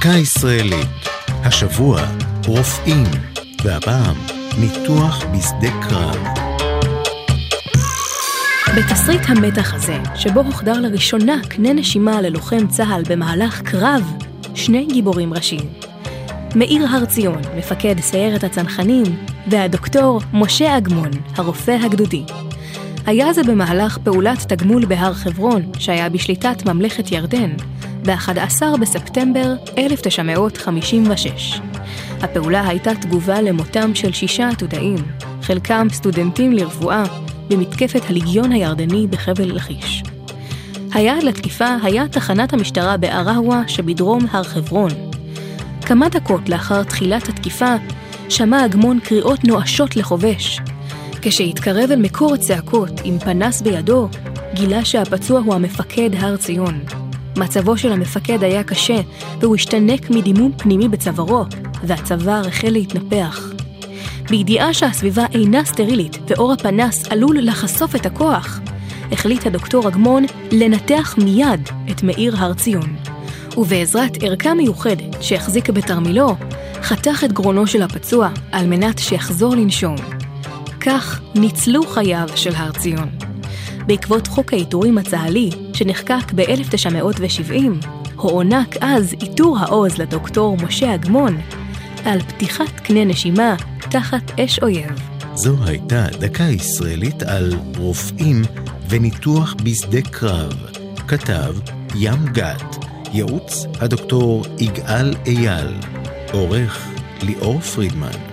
דקה ישראלית. השבוע רופאים, והפעם ניתוח בשדה קרב. בתסריט המתח הזה, שבו הוחדר לראשונה קנה נשימה ללוחם צה"ל במהלך קרב, שני גיבורים ראשיים. מאיר הר ציון, מפקד סיירת הצנחנים, והדוקטור משה אגמון, הרופא הגדודי. היה זה במהלך פעולת תגמול בהר חברון, שהיה בשליטת ממלכת ירדן, ב-11 בספטמבר 1956. הפעולה הייתה תגובה למותם של שישה עתודאים, חלקם סטודנטים לרפואה, במתקפת הליגיון הירדני בחבל לכיש. היעד לתקיפה היה תחנת המשטרה בעראווה שבדרום הר חברון. כמה דקות לאחר תחילת התקיפה, שמע אגמון קריאות נואשות לחובש. כשהתקרב אל מקור הצעקות עם פנס בידו, גילה שהפצוע הוא המפקד הר ציון. מצבו של המפקד היה קשה, והוא השתנק מדימום פנימי בצווארו, והצוואר החל להתנפח. בידיעה שהסביבה אינה סטרילית ואור הפנס עלול לחשוף את הכוח, החליט הדוקטור אגמון לנתח מיד את מאיר הר ציון. ובעזרת ערכה מיוחדת שהחזיק בתרמילו, חתך את גרונו של הפצוע על מנת שיחזור לנשום. כך ניצלו חייו של הר ציון. בעקבות חוק העיטורים הצה"לי, שנחקק ב-1970, הוענק אז עיטור העוז לדוקטור משה אגמון על פתיחת קנה נשימה תחת אש אויב. זו הייתה דקה ישראלית על רופאים וניתוח בשדה קרב. כתב ים גת, ייעוץ הדוקטור יגאל אייל, עורך ליאור פרידמן.